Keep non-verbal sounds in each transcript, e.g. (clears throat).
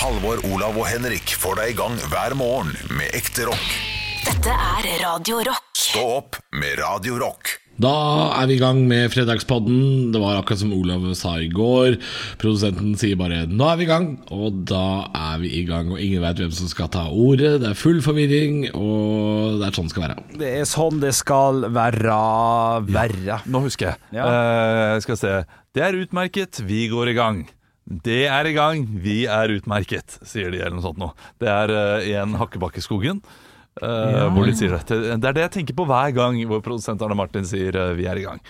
Halvor, Olav og Henrik får deg i gang hver morgen med ekte rock. Dette er Radio Rock. Stå opp med Radio Rock. Da er vi i gang med fredagspodden. Det var akkurat som Olav sa i går. Produsenten sier bare 'nå er vi i gang', og da er vi i gang. Og ingen vet hvem som skal ta ordet. Det er full forvirring, og det er sånn det skal være. Det er sånn det skal være. Være. Nå husker jeg. Ja. Uh, skal se. Det er utmerket, vi går i gang. Det er i gang, vi er utmerket, sier de eller noe sånt nå. Det er eh, en Hakkebakkeskogen. ja. Hvor de sier det. Det er det jeg tenker på hver gang hvor produsent Arne Martin sier uh, 'vi er i gang'.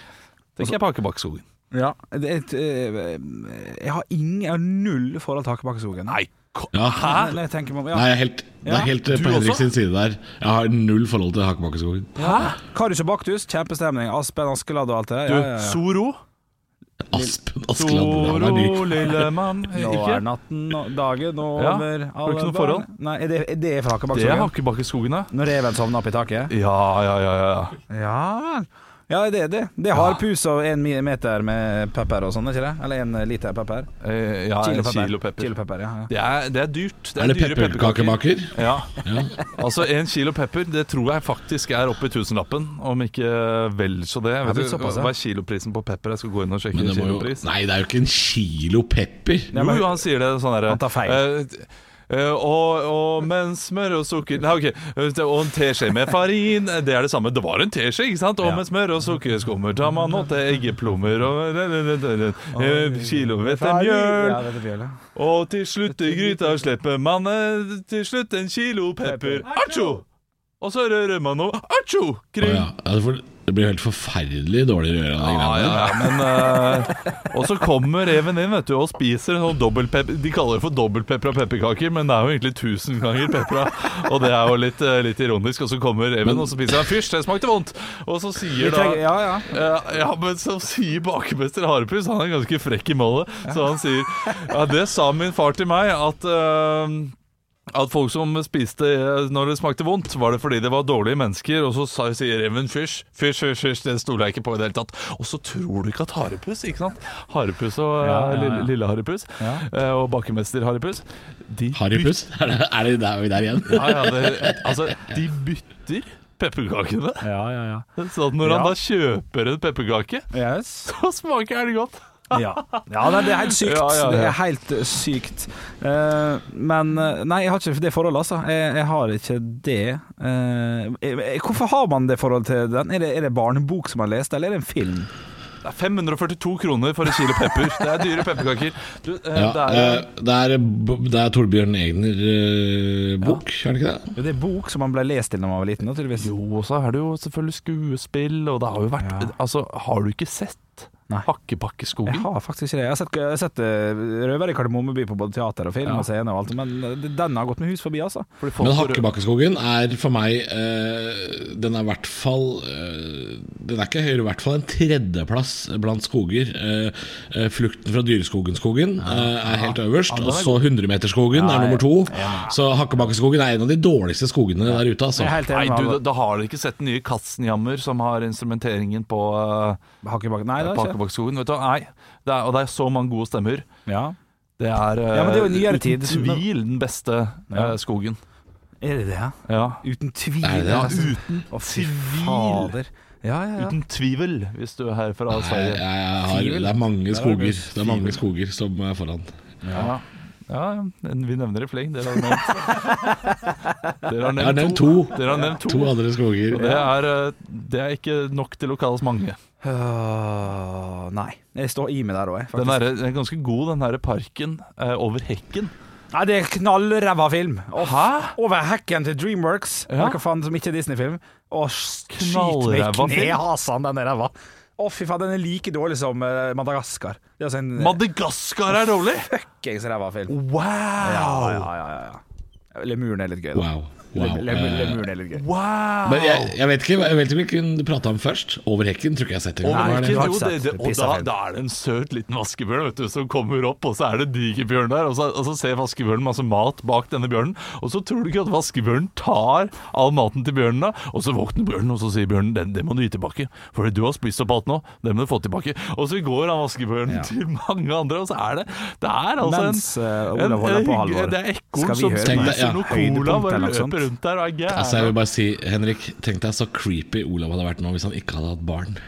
Tenker jeg på Hakkebakkeskogen. Ja, det er et, eh, jeg har ingen, jeg har null forhold til Hakebakkeskogen. Nei, Ja. Hæ? Jeg meg ja. Nei, jeg er helt, det er helt på Henrik sin side der. Jeg har null forhold til Hakebakkeskogen. Karius og Baktus, kjempestemning. Aspen Askeladd og alt det der. Du, Ja, ja, ja. Soro. Aspen Askeland. Soro, lille (laughs) mann. Nå er natten og dagen over Ja, alle har du ikke noe forhold? Nei, er det, er det fra Det er? Hakkebakkeskogen, ja. Når reven sovner opp i taket? Ja, ja, ja. ja. Ja. Ja, det er det. Det har pus og en meter med pepper og sånn, er ikke det? Eller en liter pepper? Eh, ja Kilo pepper. kilo pepper. Kilo pepper, ja, ja. Det er, det er dyrt. Det Er det pepperkakemaker? Ja. Ja. (laughs) Altså En kilo pepper det tror jeg faktisk er oppe i tusenlappen, om ikke vel så det. Vet du, er såpass, hva er kiloprisen på pepper? Jeg skal gå inn og sjekke kilopris. jo. Nei, det er jo ikke en kilo pepper. Jo, jo, han sier det sånn derre Han tar feil. eh, og, og men smør og sukker Nei, ok. eh, Og en teskje med farin, det er det samme. Det var en teskje, ikke sant? Og med smør og sukkerskummer tar man åtte eggeplommer og eh, kilo er mjøl. Og til slutt i gryta slipper man eh, til slutt en kilo pepper. Atsjo! Og så rører man noe. atsjo! Kring. ja. Ja, det blir helt forferdelig dårlig å gjøre av de Ja, greiene ja, ja, men uh, Og så kommer reven inn vet du, og spiser en sånn dobbeltpepper De kaller det for dobbeltpepra pepperkaker, men det er jo egentlig tusen ganger pepra. Og det er jo litt, uh, litt ironisk. Og så kommer reven, og så spiser han fysj. Det smakte vondt. Og så sier da ja, ja. ja, ja, men så sier bakemester Harepus Han er ganske frekk i målet Så han sier Ja, det sa min far til meg At at folk som spiste eh, når det smakte vondt, var det fordi det var dårlige mennesker. Og så sier reven fysj, fysj, fysj, fysj. Det stoler jeg ikke på i det hele tatt. Og så tror du ikke at Harepus, ikke sant? Harepus og Ja, eh, ja, ja. lille, lille Harepus Ja. eh, og bakkemester Harepus de harepus? Er, det- er det der, er igjen? Ja, ja, det, altså, de bytter pepperkakene. Ja, ja, ja. Så at når Ja. han da kjøper en pepperkake, Yes. så smaker den godt. Ja, ja nei, det er helt sykt. Ja, ja, ja. Det er helt eh, sykt. Uh, men eh, Nei, jeg har ikke det forholdet, altså. Jeg, jeg har ikke det. Uh, jeg, hvorfor har man det forholdet til den? Er det, er det barnebok som man har lest, eller er det en film? Det er 542 kroner for et kilo pepper. Det er dyre pepperkaker. Du, Ja, det er, det er, det er Torbjørn Egner-bok, er det ikke det? Det er bok som man ble lest til da man var liten, jo, og så er det jo selvfølgelig skuespill, og det har jo vært Ja. Altså, har du ikke sett Nei. Hakkebakkeskogen? Jeg har faktisk ikke det. Jeg har sett, jeg har sett eh, 'Røver i Kardemommeby' på både teater og film Ja. og scene og alt, men eh, den har gått med hus forbi, altså. Fordi folk Men Hakkebakkeskogen er for meg øh, Den er i hvert fall øh, Den er ikke høyere, i hvert fall en tredjeplass blant skoger. Eh, Flukten fra Dyreskogen-skogen er helt øverst, og så 100-meterskogen er nummer to. Så Hakkebakkeskogen er en av de dårligste skogene der ute, altså. Er Nei, du, da, da har dere ikke sett den nye Katzenjammer som har instrumenteringen på uh, Hakkebakken? Nei, det har ikke. Du, nei. Det er, og det er så mange gode stemmer. Ja. Det er, eh, Ja, men det er jo nyere tid. uten tvil den beste Ja. eh, skogen. Er det det? Ja. Uten tvil. Er det det? altså. Uten oh, tvil. Ja, ja, ja. Uten tvivel, hvis du er her fra Sverige. har, det er mange er skoger det Det er mange skoger som er foran. Ja. ja, vi nevner i fleng. Dere har nevnt (laughs) Dere har nevnt, to. Dere har nevnt to. To andre skoger. Og det er, eh, det er ikke nok til å kalles mange. Øh, nei. Jeg står i meg der òg, Den er, den er ganske god, den her parken eh, over hekken. Nei, det er knallræva film. Og Hæ? Over hekken til Dreamworks, Ja. hva faen som ikke er Disney-film. Og skyt meg Knallræva film. knehasen, den er ræva. Å, fy faen, den er like dårlig som eh, Madagaskar. Det er altså en Madagaskar er dårlig! fuckings ræva film. Wow! Ja, ja, ja, ja, ja. Lemuren er litt gøy, da. Wow. Wow. Eh, litt gøy. Men jeg, jeg vet ikke jeg vet ikke hvilken du prata om først. Over hekken tror ikke jeg har sett engang. Over det? jo, det, det, og da, da er det en søt liten vaskebjørn vet du, som kommer opp, og så er det en diger bjørn der. Og så, og så ser vaskebjørnen masse mat bak denne bjørnen. Og så tror du ikke at vaskebjørnen tar all maten til bjørnen, da. Og så våkner bjørnen, og så sier bjørnen den, det må du gi tilbake. For du har spist opp alt nå, det må du få tilbake. Og så går han vaskebjørnen Ja. til mange andre, og så er det Det er altså Mens, en, en, en, en Halvor. Det er ekorn vi som spiser det? noe cola, bare eller rundt der og er gæren. Altså jeg vil bare si, Henrik, tenk deg så creepy Olav hadde vært nå hvis han ikke hadde hatt barn.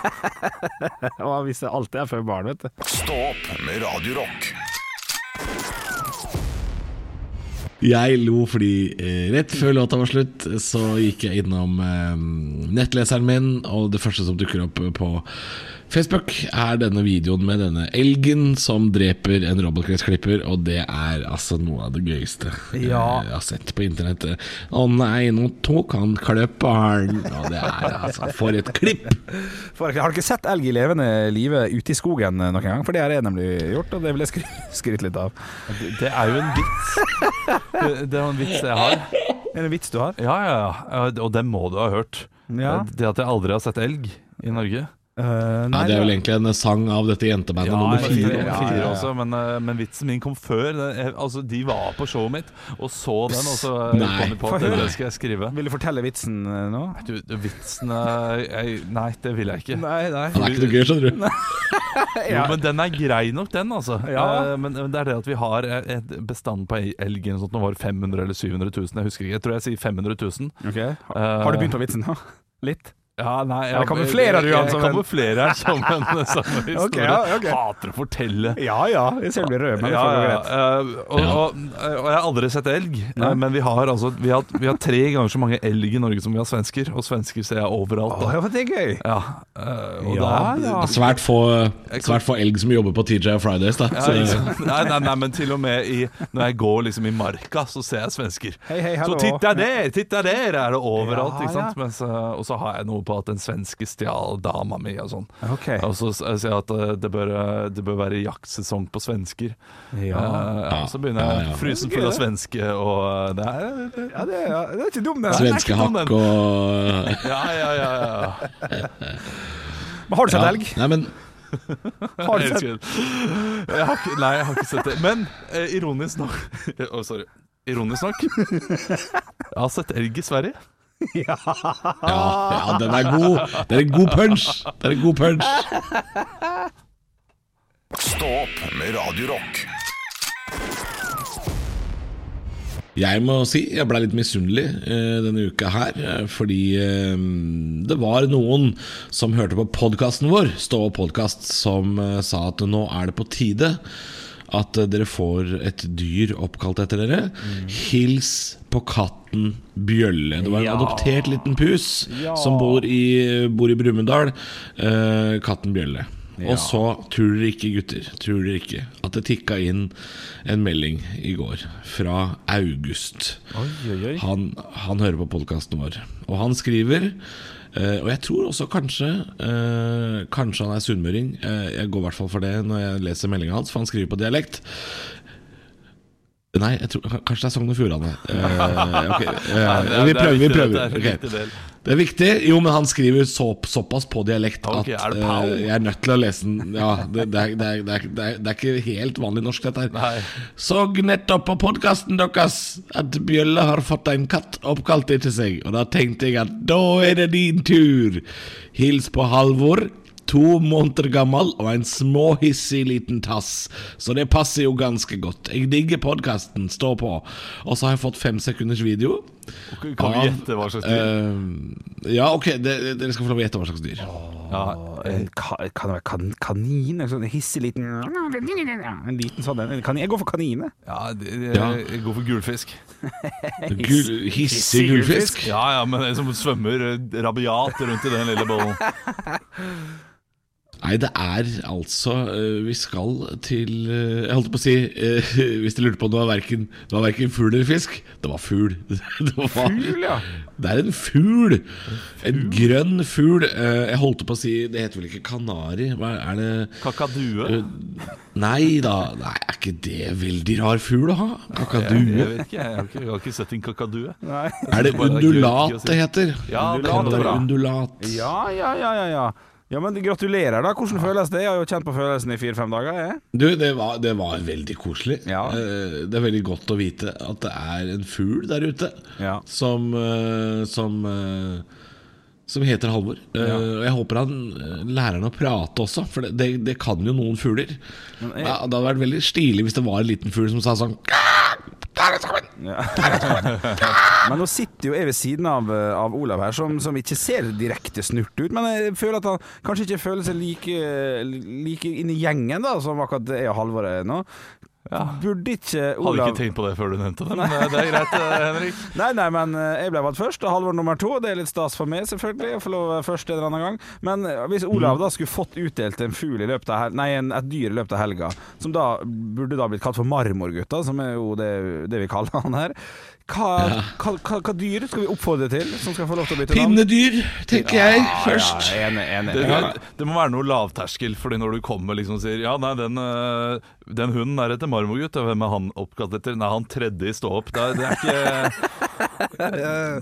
(laughs) Og han visste alt det er før barn, vet du. Stå opp med Radio Rock. Jeg lo fordi eh, rett før låta var slutt, så gikk jeg innom eh, nettleseren min, og det første som dukker opp på Facebook, er denne videoen med denne elgen som dreper en robotgressklipper, og det er altså noe av det gøyeste Ja. jeg har sett på internettet. Å nei, nå tok han klipperen! Og det er altså For et klipp! For, har ikke sett elg i levende live ute i skogen noen gang? For det har jeg nemlig gjort, og det vil jeg skry (laughs) skryte litt av. Det, det er jo en vits. Det, det er jo en vits jeg har. Er det en vits du har? Ja, ja, ja. Og den må du ha hørt. Ja. Det at jeg aldri har sett elg i Norge. Eh, Ja, det er vel egentlig en sang av dette jentebandet nummer men fire. nummer Ja, fire ja, ja. også, men, eh, men vitsen min kom før. Altså, de var på showet mitt og så den, og så eh, Nei. kom de på at det, det skal jeg skrive. Vil du fortelle vitsen nå? Du, du, vitsen jeg, Nei, det vil jeg ikke. Nei, nei. Det er ikke noe gøy, skjønner du. (laughs) Jo, men den er grei nok, den, altså. Ja. Men men det er det at vi har et bestand på elg eller sånt. Nå var det 500 eller 700 000, jeg husker ikke. Jeg tror jeg sier 500 000. Ok. Har du begynt på vitsen nå? (laughs) Litt? Ja, nei Eller kamuflerer du han som en- kamuflerer som en samme (laughs) historie. Ok, ja, okay. Hater å fortelle. Ja ja, jeg ser du blir rød, men det Ja, ja, greit. eh, og, og, og jeg har aldri sett elg, eh, Nei. men vi har, altså, vi, har, vi har tre ganger så mange elg i Norge som vi har svensker, og svensker ser jeg overalt. Da. ja, det er gøy. Ja, eh, Ja, ja. Svært få, svært få elg som jobber på TJ og Fridays, da. Ja, sant? nei, nei, nei, men til og med i, når jeg går liksom i marka, så ser jeg svensker. Hei, hei, Så titta der, titta der er det overalt. Ja, ikke sant? Mens, og så har jeg noe på at en svenske stjal dama mi og sånn. Okay. Og så sier jeg at eh, det bør, eh, det bør være jaktsesong på svensker. Ja. Uh, ja, så begynner jeg Ja, ja. frysen full av svenske, og det er Ja, det, er, det er ikke dum, det. Svenskehakk og Ja, ja, ja. ja. Men har du sett ja. elg? Nei, men Har du sett. Jeg har ikke, nei, jeg har ikke sett det. Men eh, ironisk nok (laughs) oh, sorry. Ironisk nok Jeg har sett elg i Sverige. Ja, ja, den er god. Det er en god punch. Det er en god punch. Stå opp med Radiorock. Jeg må si jeg ble litt misunnelig eh, denne uka her, eh, fordi eh, det var noen som hørte på podkasten vår, Stå opp podkast, som eh, sa at nå er det på tide at dere får et dyr oppkalt etter dere. Hils på katten Bjølle. Det var en Ja. adoptert liten pus Ja. som bor i, bor i Brumunddal. Uh, katten Bjølle. Ja. Og så, tror dere ikke, gutter, tror dere ikke at det tikka inn en melding i går fra August. Oi, oi, oi. Han, han hører på podkasten vår, og han skriver eh, Og jeg tror også kanskje uh, Kanskje han er sunnmøring. Uh, jeg går i hvert fall for det når jeg leser meldinga hans, for han skriver på dialekt. Nei, tror, kanskje det er Sogn og Fjordane. Uh, (laughs) okay. uh, vi er prøver. Vi prøver. er viktig. Det er viktig. Jo, men han skriver så, såpass på dialekt at eh, jeg er nødt til å lese den. Ja, det, det, er, det, er, det, er, det, er, ikke helt vanlig norsk, dette her. Så nettopp på podkasten deres at Bjølle har fått en katt oppkalt etter seg, og da tenkte jeg at da er det din tur. Hils på Halvor. To måneder gammel og en småhissig liten tass, så det passer jo ganske godt. Jeg digger podkasten, stå på. Og så har jeg fått fem sekunders video. Kan vi gjette hva slags dyr? eh, ja, ok, det, dere skal få lov å gjette hva slags dyr. Ja, En kan det være kan, kanin? En sånn hissig liten En liten sånn en. Jeg går for kanine. ja, det- jeg, Ja. jeg går for gulfisk. (laughs) Gul, hissig gulfisk? Ja, ja, men en som svømmer eh, rabiat rundt i den lille bollen. (laughs) Nei, det er altså eh, Vi skal til eh, Jeg holdt på å si eh, (laughs) Hvis du lurte på om det var verken, det var verken fugl eller fisk Det var fugl. (laughs) Det, var, Fugl, ja. det er en fugl. En grønn fugl. Jeg holdt på å si Det heter vel ikke kanari? Hva er det Kakadue? Nei da, nei, er ikke det veldig rar fugl å ha? Jeg, jeg vet ikke, jeg har ikke, jeg har ikke sett en kakadue. Nei. Er det det undulat det heter? Ja, det det Kanari være. undulat. Ja, ja, ja, ja, ja. Men Gratulerer, da. Hvordan føles det? Jeg har jo kjent på følelsen i fire-fem dager. Jeg. Du, det var, det var veldig koselig. Ja. Eh, Det er veldig godt å vite at det er en fugl der ute Ja. som eh, Som eh, som heter Halvor. Ja. Og jeg håper han uh, lærer han å prate også, for det, det, det kan jo noen fugler. Jeg- Ja, det hadde vært veldig stilig hvis det var en liten fugl som sa sånn «Der (laughs) Men nå sitter jo jeg ved siden av, eh, av Olav her, som, som ikke ser direkte snurt ut. Men jeg føler at han kanskje ikke føler seg like, like inn i gjengen da som akkurat jeg og Halvor er nå. Burde ikke Hadde ikke tenkt på det før du nevnte det, men det er greit, eh, (laughs) Henrik. Nei, nei, men eh, jeg ble valgt først, og Halvor nummer to. Det er litt stas for meg, selvfølgelig. Å få lov først en eller annen gang. Men eh, hvis Olav da skulle fått utdelt en fugl i løpet av Nei, en, et dyr i løpet av helga, som da burde da blitt kalt for Marmorgutta, som er jo det, det vi kaller han her, hva, hva, hva, hva dyr skal vi oppfordre til som skal få lov til å bytte navn? Pinnedyr, tenker jeg først. Ja, enig, enig. Det, det, det må være noe lavterskel, Fordi når du kommer liksom og sier Ja, nei, den, øh, den hunden er etter marmorgutt. og Hvem er han oppkalt etter? Nei, han tredje i stå opp. Det, det er ikke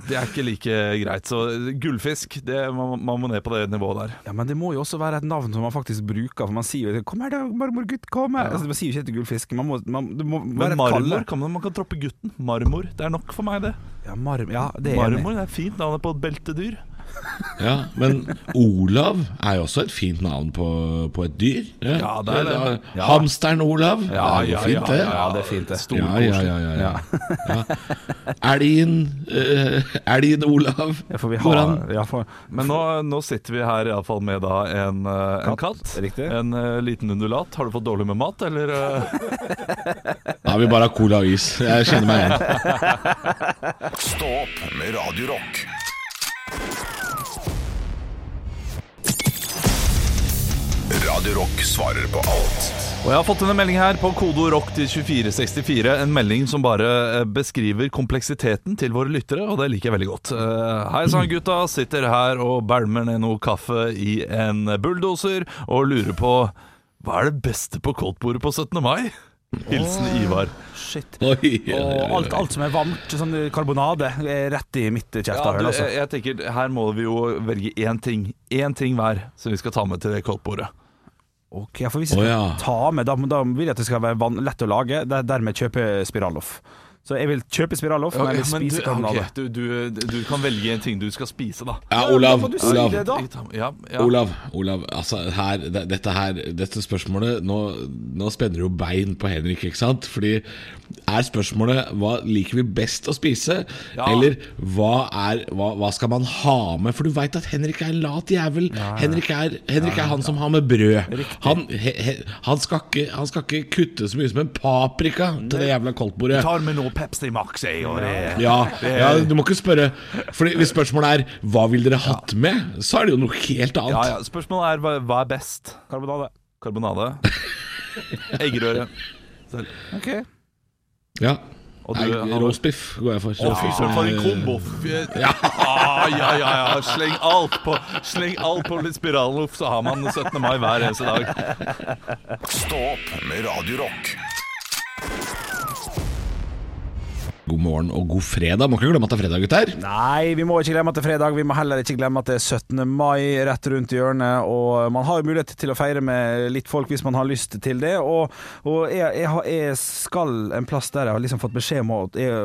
Det er ikke like greit. Så gullfisk, det, man, man må ned på det nivået der. Ja, Men det må jo også være et navn som man faktisk bruker. For man sier jo 'Kom her, da, marmorgutt, kom her'. Altså, man sier jo ikke etter gullfisk. Man må, man, det må være Men marmor kan man, man kan troppe gutten. Marmor. Det er nok for meg, det. Ja, mar ja, det er enig. Marmor det er fint navn på et beltedyr. (laughs) Ja, Men Olav er jo også et fint navn på, på et dyr. Ja, det er det. Ja. Hamsteren Olav. Ja, det er jo ja, fint, ja, det. Ja, det er fint, det. Stor, Ja, ja, ja, ja, ja. ja. Elgen uh, Elgen Olav. Ja, for vi har ja, for, Men nå, nå sitter vi her iallfall med da en, øh, en Katt, katt. riktig. En uh, liten undulat. Har du fått dårlig med mat, eller? (laughs) Da har vi bare cola og is. Jeg kjenner meg igjen. (laughs) Stopp med Radio Radio Rock svarer på alt Og jeg har fått en melding her på kodo rock til 2464. En melding som bare eh, beskriver kompleksiteten til våre lyttere, og det liker jeg veldig godt. Eh, Hei sann, gutta. Sitter her og bælmer ned noe kaffe i en bulldoser og lurer på hva er det beste på koldtbordet på 17. mai? Hilsen Ivar. shit. Oi, ja, ja, Og alt, alt som er varmt, sånn karbonade, er rett i mitt Ja, kjeftehull. du, altså. jeg, jeg tenker, Her må vi jo velge én ting. Én ting hver som vi skal ta med til det koldtbordet. Ok, for hvis jeg skal oh, ja. ta med, da, da vil jeg at det skal være lett å lage. Der, dermed kjøpe Spiraloff. Så jeg vil kjøpe Spiraloff, men jeg vil spise du, karbonade. ok, du, du, du kan velge en ting du skal spise, da. Ja, Ja, Olav. si Olav. det, da. Ja, ja. Olav, Olav altså her, dette her Dette spørsmålet Nå, nå spenner jo bein på Henrik, ikke sant? Fordi er spørsmålet hva liker vi best å spise? Ja. Eller hva er hva, hva skal man ha med? For du veit at Henrik er en lat jævel. Henrik, er, Henrik er han som har med brød. Han, he, he, han, skal ikke, han skal ikke kutte så mye som en paprika til det jævla koldtbordet. Pepsi Max i, og det Ja, ja, du må ikke spørre Fordi Hvis spørsmålet er hva vil dere hatt med, så er det jo noe helt annet. Ja, ja. Spørsmålet er hva, hva er best? Karbonade. Karbonade? Eggerøre? Ok. Ja. Og du, Nei, Roastbiff går jeg for. Å, fy søren, for en kombo! Ja. Ah, ja, ja, ja. Sleng alt på Sleng alt på litt spiralloff, så har man 17. mai hver eneste dag. Stå opp med Radio God morgen og god fredag. Må ikke glemme at det er fredag, gutter. Nei, vi må ikke glemme at det er fredag. Vi må heller ikke glemme at det er 17. mai rett rundt hjørnet. Og man har jo mulighet til å feire med litt folk hvis man har lyst til det. Og, og jeg, jeg, har- jeg skal en plass der jeg har liksom fått beskjed om å,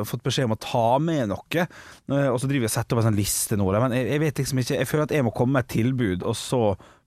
fått beskjed om å ta med noe. Eh, Og så driver jeg og setter opp en sånn liste nå. Men jeg, jeg vet liksom ikke Jeg føler at jeg må komme med et tilbud, og så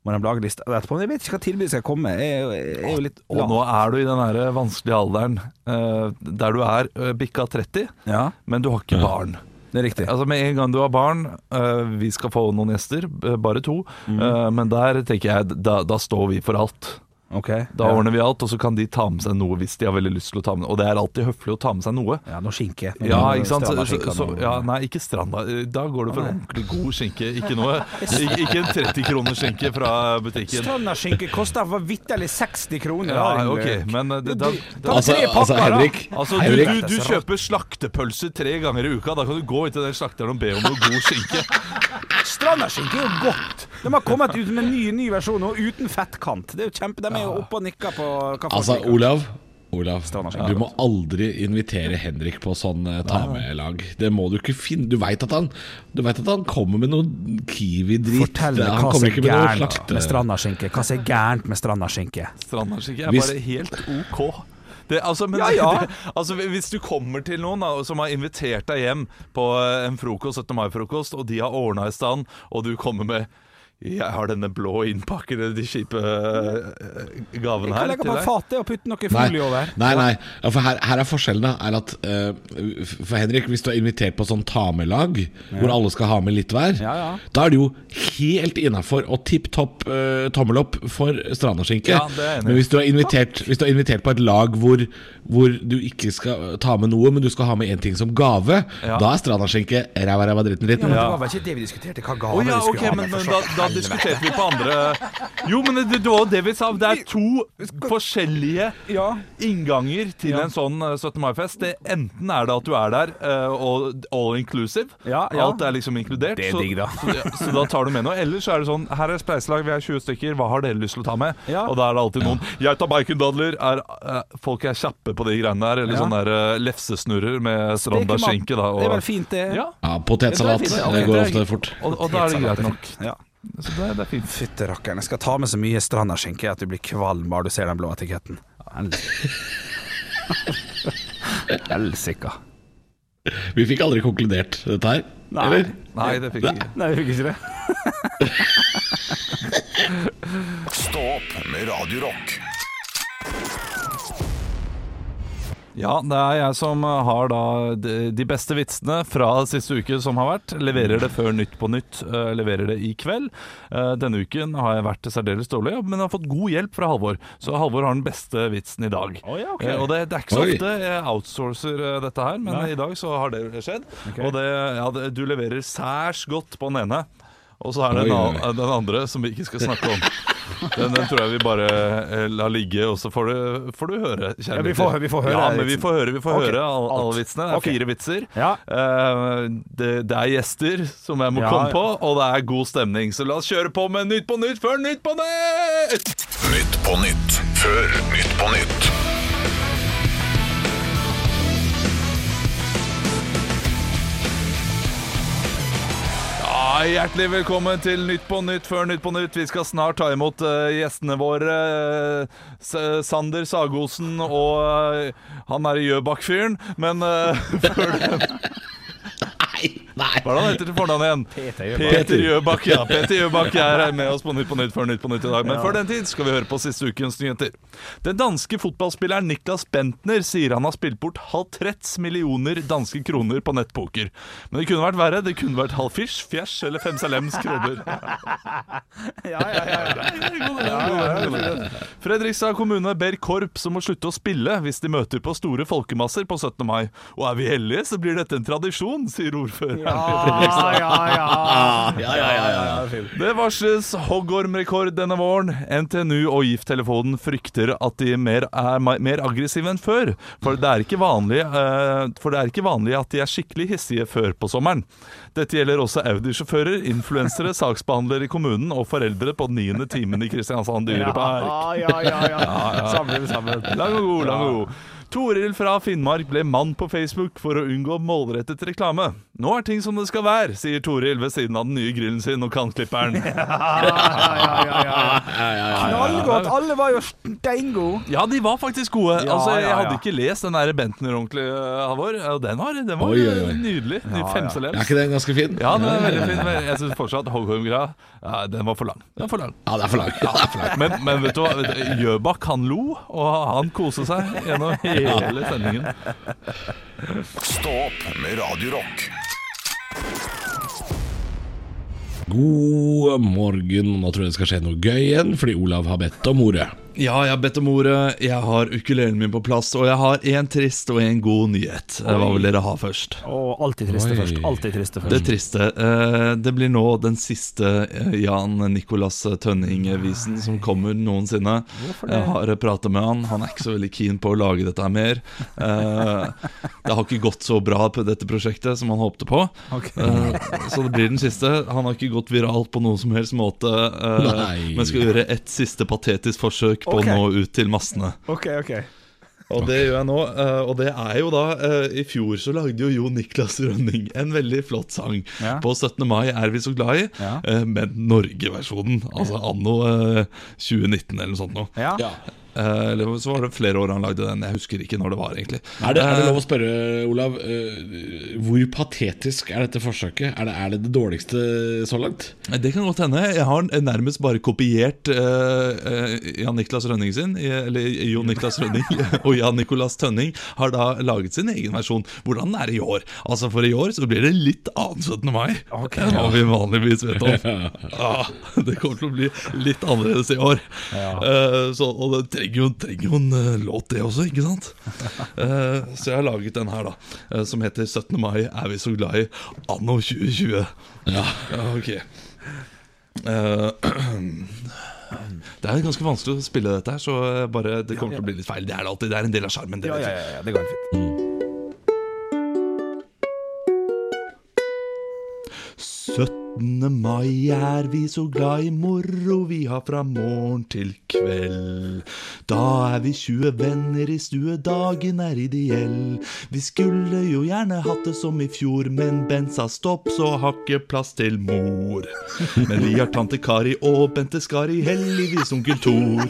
må de lage liste etterpå. Men jeg vet ikke hva tilbudet skal komme. Jeg, jeg, jeg er litt Og nå er du i den der vanskelige alderen uh, der du er uh, bikka 30, Ja, men du har ikke barn. det er riktig. Altså Med en gang du har barn uh, Vi skal få noen gjester, bare to. eh, men der tenker jeg da, da står vi for alt. Ok. Da ja. ordner vi alt, og så kan de ta med seg noe hvis de har veldig lyst til å ta med noe. Og det er alltid høflig å ta med seg noe. Ja, noe skinke. Ja, ikke sant? Stranda så, skinke, så, ja, nei, ikke stranda. Da går det for ordentlig god skinke. Ikke noe Ikke ikke en 30 kroners skinke fra butikken. Strandaskinke koster for vitterlig 60 kroner. Ja, ok, men da, da, da, Ta Altså, altså. Henrik, Altså, du, du, du kjøper slaktepølser tre ganger i uka. Da kan du gå inn til den slakteren og be om noe god skinke. Strandaskinke er jo godt. De har kommet ut med en ny, ny versjon nå, uten fettkant. Det er jo kjempe, De er jo oppe og nikker på hva folk Altså, liker. Olav Olav, du må aldri invitere Henrik på sånn eh, ta med-lag. Det må du ikke finne. Du veit at, han- du vet at han kommer med noe Kiwi-dritt. Fortell meg Han hva som kommer er ikke med noe gærent slakte... med strandaskinke. Hva som er gærent med strandaskinke? Strandaskinke er Hvis- bare helt ok. Det, altså, men, Ja, ja. (laughs) Det, altså, hvis du kommer til noen da, som har invitert deg hjem på en frokost, 17. mai-frokost, og de har ordna i stand, og du kommer med jeg har denne blå innpakkede, de kjipe her. Jeg gavene kan legge på fatet og putte noe folie over. nei, nei. Ja, for her, her er forskjellen da Er at uh, For Henrik, hvis du er invitert på sånn ta-med-lag Hvor alle skal ha med litt hver Ja, ja. Da er det jo helt innenfor Og tipp topp uh, tommel opp for strandaskinke Ja, er. Men hvis du, er invitert, hvis du er invitert på et lag hvor, hvor du ikke skal ta med noe Men du skal ha med en ting som gave Ja. Da er strandaskinke ræva ræva dritten Ja, men Det var vel ikke det vi diskuterte, hva gave oh, ja, vi skulle okay, ha med. men for da, så- da diskuterte vi på andre Jo, men det, det var jo det vi sa. Det er to forskjellige Ja. innganger til en sånn eh, 17. mai-fest. Det Enten er det at du er der og og all inclusive. Ja, ja. Alt er liksom inkludert. Det er så, digg, da. (laughs) Så, så, så da tar du med noe. Eller så er det sånn Her er spleiselag, vi er 20 stykker. Hva har dere lyst til å ta med? Ja. Og da er det alltid noen Jeg tar bacondadler. Er, eh, folk er kjappe på de greiene der. Eller Ja. sånn der uh, lefsesnurrer med stranda skinke. Da, Det er vel fint, det. ja, Ja, potetsalat Det fint, ja, Det går ofte fort og, og da er det greit nok. Ja. Så det, det er fint. Fytte rakkeren. Jeg skal ta med så mye strandaskinke at du blir kvalm bare du ser den blå etiketten. Helsike. Vi fikk aldri konkludert dette her Nei. Eller? Nei, det fikk jeg ikke. Nei, vi fikk ikke det. Stå opp med Radio Ja, det er jeg som har da de beste vitsene fra siste uke som har vært. Leverer det før Nytt på Nytt. eh, leverer det i kveld. Eh, denne uken har jeg vært særdeles dårlig, men jeg har fått god hjelp fra Halvor. Så Halvor har den beste vitsen i dag. Oh, ja, ok. Eh, og det, det er ikke så Oi. ofte jeg outsourcer dette her, men i dag så har det skjedd. Og det, ja, du leverer særs godt på den ene. Og så er det Oi, den, oi, den andre som vi ikke skal snakke om. Den, den tror jeg vi bare eh, lar ligge, og så får du, får du høre. Ja, vi får- vi får høre Ja, men vi får høre, vi får okay. høre alle, alle vitsene. Det er fire vitser. Ja. Uh, det, det er gjester som jeg må Ja, komme på, og det er god stemning. Så la oss kjøre på med Nytt på Nytt før Nytt på Nytt! Nytt på nytt før Nytt på nytt. Ja, hjertelig velkommen til Nytt på Nytt før Nytt på Nytt. Vi skal snart ta imot uh, gjestene våre. eh, S- Sander Sagosen og uh, han er Gjøbakk-fyren. Men uh, (laughs) før det Nei, Hva er det han heter til fornavn igjen? Peter Gjøbakk. Ja, Peter Gjøbakk er her med oss på Nytt på Nytt før Nytt på Nytt i dag. Men før den tid skal vi høre på siste ukens nyheter. Den danske fotballspilleren Niklas Bentner sier han har spilt bort halv 30 millioner danske kroner på nettpoker. Men det kunne vært verre. Det kunne vært halv fisch, fjæsj eller fem salems kroner. (laughs) Ja, ja, ja, ja. Fredrikstad kommune ber korps om å slutte å spille hvis de møter på store folkemasser på 17. mai. Og er vi heldige, så blir dette en tradisjon, sier ordføreren. Ja, ja. Ja, ja, ja, ja. Det varsles hoggormrekord denne våren. NTNU og Gifttelefonen frykter at de mer er mer aggressive enn før. For det, er ikke vanlig, eh, for det er ikke vanlig at de er skikkelig hissige før på sommeren. Dette gjelder også Audi-sjåfører, influensere, saksbehandlere i kommunen og foreldre på niende timen i Kristiansand dyrepark. Ja, ja, ja, ja. Sammen, sammen. Lang og god, lang og god. Toril fra Finnmark ble mann på Facebook for å unngå målrettet reklame. Nå er ting som det skal være, sier Toril ved siden av den nye grillen sin og kantklipperen. Knallgodt. Alle var jo steingode. Ja, de var faktisk gode. Ja, altså, Jeg ja, hadde ikke lest den der Bentner ordentlig, uh, Halvor. Og Den var, den var Oi, oi, oi. nydelig. Ny ja. femselems. Er ikke den ganske fin? Ja, den er veldig fin. Men jeg syns fortsatt Hoggorm-greia ja, Den var for lang. Den er for lang. Ja, det er for lang. Ja, det er for lang. Men, men vet du hva? Gjøbakk han lo, og han koste seg gjennom (laughs) hele sendingen. Stå opp med Radio Rock. God morgen. Nå tror jeg det skal skje noe gøy igjen, fordi Olav har bedt om ordet. Ja, jeg har bedt om ordet. Jeg har ukulelen min på plass, og jeg har en trist og en god nyhet. Oi. Hva vil dere ha først? Oh, alltid triste Oi. først. Alltid triste først. Det triste. eh, Det blir nå den siste eh, Jan Nicolas Tønning-visen som kommer noensinne. Jeg har pratet med han. Han er ikke så veldig keen på å lage dette her mer. Eh, Det har ikke gått så bra på dette prosjektet som han håpte på. Ok. Eh, Så det blir den siste. Han har ikke gått viralt på noen som helst måte, eh, Nei. men skal gjøre et siste patetisk forsøk på okay. å nå ut til massene. Ok, ok. Og det gjør jeg nå, eh, og det er jo da eh, I fjor så lagde jo Jo Niklas Rønning en veldig flott sang. Ja. På 17. mai er vi så glad i, Ja. eh, men Norge-versjonen. Altså anno eh, 2019 eller noe sånt noe. Ja. Ja. Eh, eller så var det flere år han lagde den. Jeg husker ikke når det var, egentlig. Er det, er det Eh, lov å spørre, Olav, eh, hvor patetisk er dette forsøket? Er det er det, det dårligste så langt? Det kan godt hende. Jeg har nærmest bare kopiert eh, eh, Jan Niklas Rønning sin, eller Jo Niklas Rønning, (laughs) og Jan Nicolas Tønning har da laget sin egen versjon. Hvordan er det i år. Altså For i år så blir det litt annen 17. mai okay, (laughs) enn hva vi vanligvis vet om. (laughs) Ah, det kommer til å bli litt annerledes i år. Eh, så, og det trenger jo, trenger jo en eh, låt, det også, ikke sant? (laughs) Eh, så jeg har laget den her, da, eh, som heter 17. mai er vi så glad i anno 2020. Ja. Ja, ok (clears throat) Det er ganske vanskelig å spille dette her, så bare, det kommer til å bli litt feil. Det er det alltid, det er en del av sjarmen. det Ja, ja, ja, ja, det går fint. 17. mai er vi så glad i moro vi har fra morgen til kveld. Da er vi 20 venner i stue, dagen er ideell. Vi skulle jo gjerne hatt det som i fjor, men Ben sa stopp, så har plass til mor. Men vi har tante Kari og Bente Skari, heldigvis onkel Thor.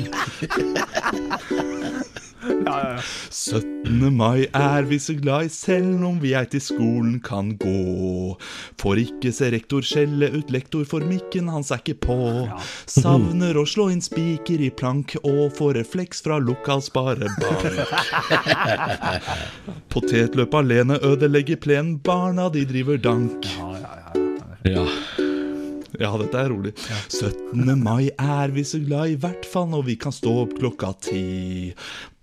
17. mai er vi så glad i, selv om vi ei til skolen kan gå. Får ikke se rektor skjelle ut lektor, for mikken hans er ikke på. Savner å slå inn spiker i plank, og få refleks fra lokal sparebank. (laughs) Potetløp alene ødelegger plenen, barna de driver dank. ja. Ja, dette er rolig. 17. mai er vi så glad i, hvert fall når vi kan stå opp klokka ti.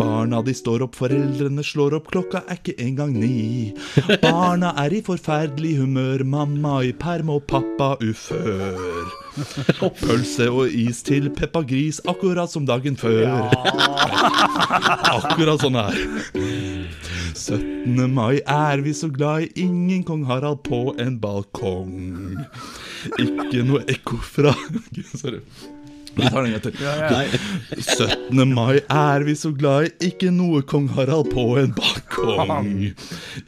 Barna de står opp, foreldrene slår opp, klokka er ikke engang ni. Barna er i forferdelig humør, mamma i perm og pappa ufør. Pølse og is til Peppa Gris, akkurat som dagen før. Akkurat sånn her. 17. mai er vi så glad i, ingen kong Harald på en balkong. Ikke noe ekko fra Sorry. Vi tar den en gang til. Nei. 17. mai er vi så glad i, ikke noe kong Harald på en balkong.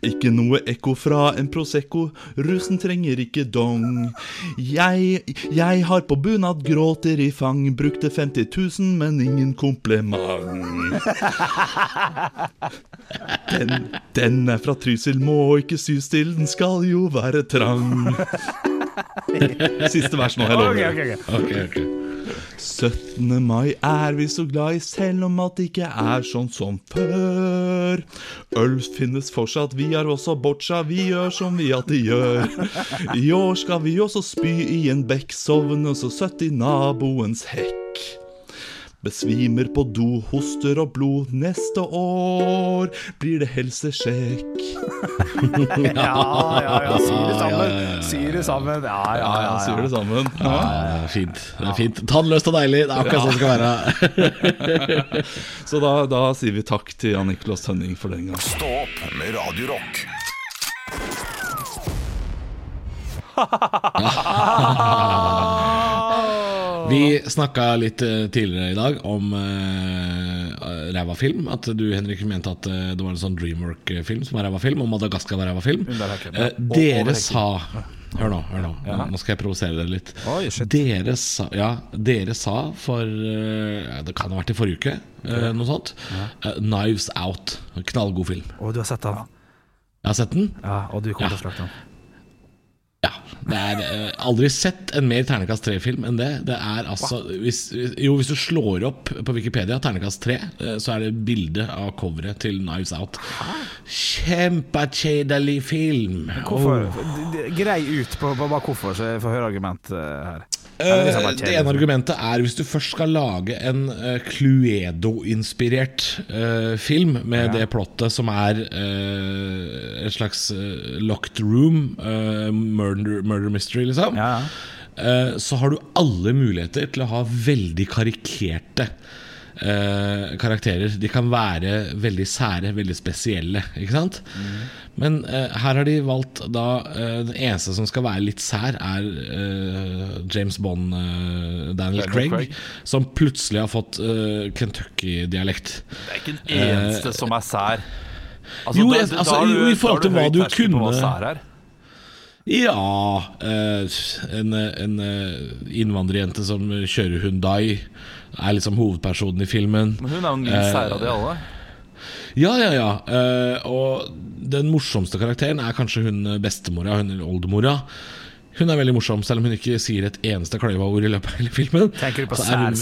Ikke noe ekko fra en Prosecco, russen trenger ikke dong. Jeg, jeg har på bunad gråter i fang, brukte 50 000, men ingen kompliment. Den, den er fra Trysil, må ikke sys til, den skal jo være trang. (laughs) Siste vers nå, jeg lover. Okay, okay, ok. Ok, ok. 17. mai er vi så glad i, selv om det ikke er sånn som før. Øl finnes fortsatt, vi har også boccia, vi gjør som vi alltid gjør. I år skal vi også spy i en bekk, sovne så søtt i naboens hekk. Besvimer på do, hoster og blod. Neste år blir det helsesjekk. Ja, ja, ja. Sier det sammen. ja, ja. Det sammen. Ja, ja, Ja, ja. sier det sammen. Ja, ja, fint. Det er fint. Tannløst og deilig. Det er akkurat sånn det skal være. (laughs) Så da, da sier vi takk til Jan Nicolas Tønning for den gang. Stå opp med Radio Rock. (laughs) (laughs) Vi snakka litt eh, tidligere i dag om uh, ræva film. At du Henrik mente at eh, det var en sånn Dreamwork-film som var ræva film, og Madagaskar var ræva film. Ja. Eh, dere sa Hør nå, hør nå. Nå skal jeg provosere dere litt. Oi. Dere sa, ja, dere sa for uh, Det kan ha vært i forrige uke, noe sånt. eh, 'Knives Out'. Knallgod film. Å, du har sett den? Jeg har sett den. Ja, og du kommer til å slakte den? Det er eh, aldri sett en mer ternekast 3-film enn det. Det er altså hvis, Jo, hvis du slår opp på Wikipedia ternekast 3, eh, så er det bilde av coveret til Knives Out. Kjempekjedelig film! Hvorfor? D- Grei ut på, på bare hvorfor, så jeg får høre argument eh, her. Eh, liksom det ene argumentet er hvis du først skal lage en uh, Cluedo-inspirert uh, film med det plottet som er uh, et slags locked room, murder, murder mystery, liksom. Ja, ja. så har du alle muligheter til å ha veldig karikerte eh, karakterer. De kan være veldig sære, veldig spesielle. Ikke sant? Men eh, her har de valgt da eh, Den eneste som skal være litt sær, er eh, James Bond, eh, Daniel Craig, Craig. som plutselig har fått eh, Kentucky-dialekt. Det er ikke den eneste som er sær. Altså, Jo, da- da altså, jo, i forhold til hva du hva kunne- sær er. Ja En, en innvandrerjente som kjører Hundai, er liksom hovedpersonen i filmen. Men hun er jo den Eh, minst sære av de alle. Ja, ja, ja. Uh, og den morsomste karakteren er kanskje hun eh, bestemora, hun eller oldemora. Hun er veldig morsom, selv om hun ikke sier et eneste kløyva ord i løpet av hele filmen. Tenker du på Så er hun-?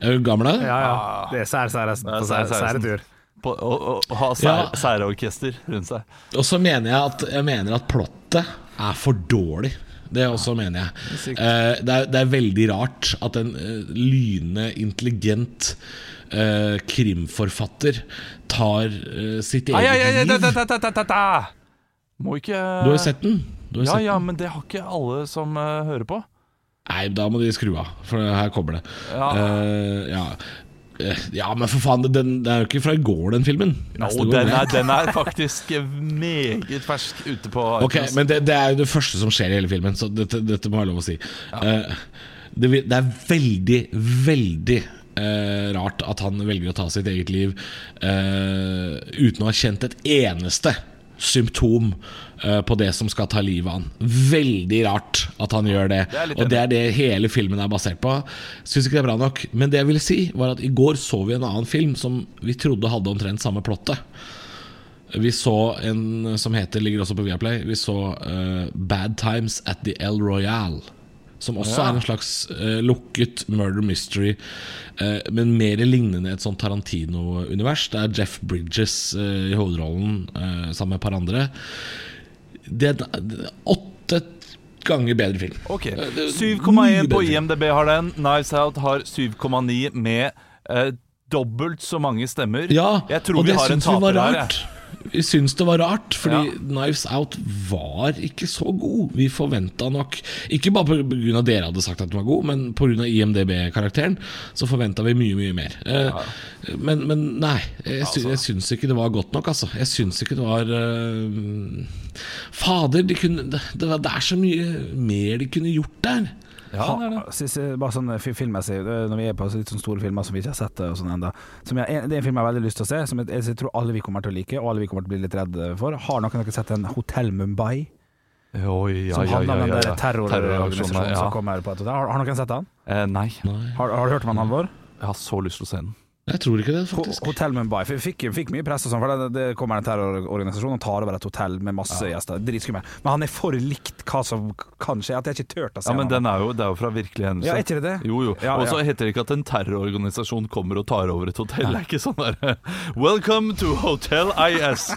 Er gammel? da? Ja, ja. Det er sær-særesten på særetur. På, å, å, ha sær, Ja. rundt seg. Og så mener jeg at, jeg mener at plottet er for dårlig. Det også mener jeg. Eh, det, er, det er veldig rart at en uh, lynende intelligent eh, krimforfatter tar eh, sitt eget liv. Må ikke Du har sett den? Ja, ja, men det har ikke alle som eh, hører på. Nei, da må de skru av, for her kommer det. Ja. Uh, ja. Eh, ja, men for faen, den, det er jo ikke fra i går, den filmen. No, den er, den er faktisk meget fersk ute på (laughs) Ok, men det, det er jo det første som skjer i hele filmen, så dette, dette må jeg lov å si. Eh, det, det er veldig, veldig uh, rart at han velger å ta sitt eget liv uh, uten å ha kjent et eneste symptom eh, på det som skal ta livet av han. Veldig rart at han gjør det. Det og det er det hele filmen er basert på. Syns ikke det er bra nok. Men det jeg ville si, var at i går så vi en annen film som vi trodde hadde omtrent samme plottet. Vi så en som heter, ligger også på Viaplay Vi så uh, Bad Times at the El Royale Som også er en slags uh, lukket murder mystery uh, Men mer lignende et sånt Tarantino-univers Det er Jeff Bridges uh, i hovedrollen Sammen med et par andre Det er åtte ganger bedre film Ok, er 7,1 på. IMDb har den. Knives Out har 7,9 med dobbelt så mange stemmer. Ja, jeg tror og vi det har en taper her. Vi syns det var rart, fordi Ja. Knives Out var ikke så god. Vi forventa nok Ikke bare pga. dere hadde sagt at den var god, men pga. IMDb-karakteren så forventa vi mye, mye mer. Ja. men, men nei, jeg, sy jeg syns ikke det var godt nok, altså. Jeg syns ikke det var uh, Fader, de kunne, det, det, det er så mye mer de kunne gjort der. Ja, det er det. Siste, bare sånn filmmessig, eh, når vi er på litt sånn store filmer som vi ikke har sett og sånn enda, jeg, Det er en film jeg har veldig lyst til å se, som jeg, jeg tror alle vi kommer til å like, og alle vi kommer til å bli litt redde for. Har noen av dere sett en Hotell Mumbai? Oi, ja, Som handler om ja, den ja, der ja. terrororganisasjonen som kommer på et hotell. Har, har noen sett den? Eh, nei, Har, har du hørt om han, Halvor? jeg har så lyst til å se den. Jeg tror ikke det, faktisk. Hotell Mumbai. Fikk, fikk mye press, og sånn, for det, det kommer en terrororganisasjon og tar over et hotell med masse gjester. Dritskummelt. Men han er for likt hva som kan skje, at jeg ikke turte å se Ja, men den er jo, Det er jo fra virkelig hendelse. Ja, er ikke det det? Jo, jo. Ja, Og så ja. heter det ikke at en terrororganisasjon kommer og tar over et hotell. Det er ikke sånn der (laughs) Welcome to Hotel IS.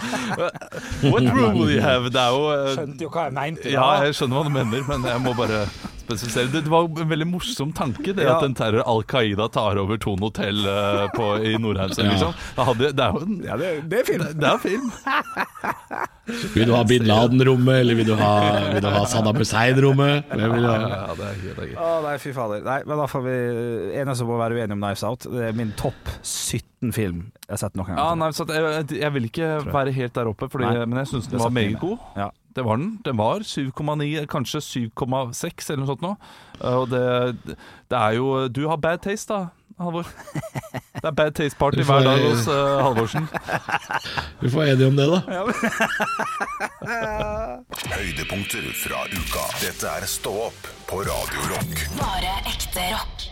What room will you have? Det er jo eh, Skjønte jo hva jeg mente. Ja, jeg skjønner hva du mener, men jeg må bare spesifisere. Det, var en veldig morsom tanke, det Ja. at en terror Al Qaida tar over Thon hotell eh, i Nordheimsund. Ja. Liksom. Det, det er jo en, Ja, det, det er film. det, det er film. (laughs) Vil du ha bin Laden-rommet, eller vil du ha, vil du ha Saddam Hussein-rommet? Hvem vil du ha? Ja, det er gøy. Er. Å nei, fy fader. Nei, men da får vi Eneste som må være uenig om Knives Out. Det er min topp 17 film jeg har sett noen gang. Ja, nei, så jeg, jeg vil ikke være helt der oppe, fordi, men jeg syns den var meg meget god. Ja. Det var den. Den var 7,9, kanskje 7,6 eller noe sånt nå. Og det, det er jo Du har bad taste, da, Halvor. (laughs) Det er bad taste party hver dag hos uh, Halvorsen. (laughs) Vi får enige om det, da. (laughs) Høydepunkter fra uka. Dette er Stå opp på Radio Rock. Bare ekte rock.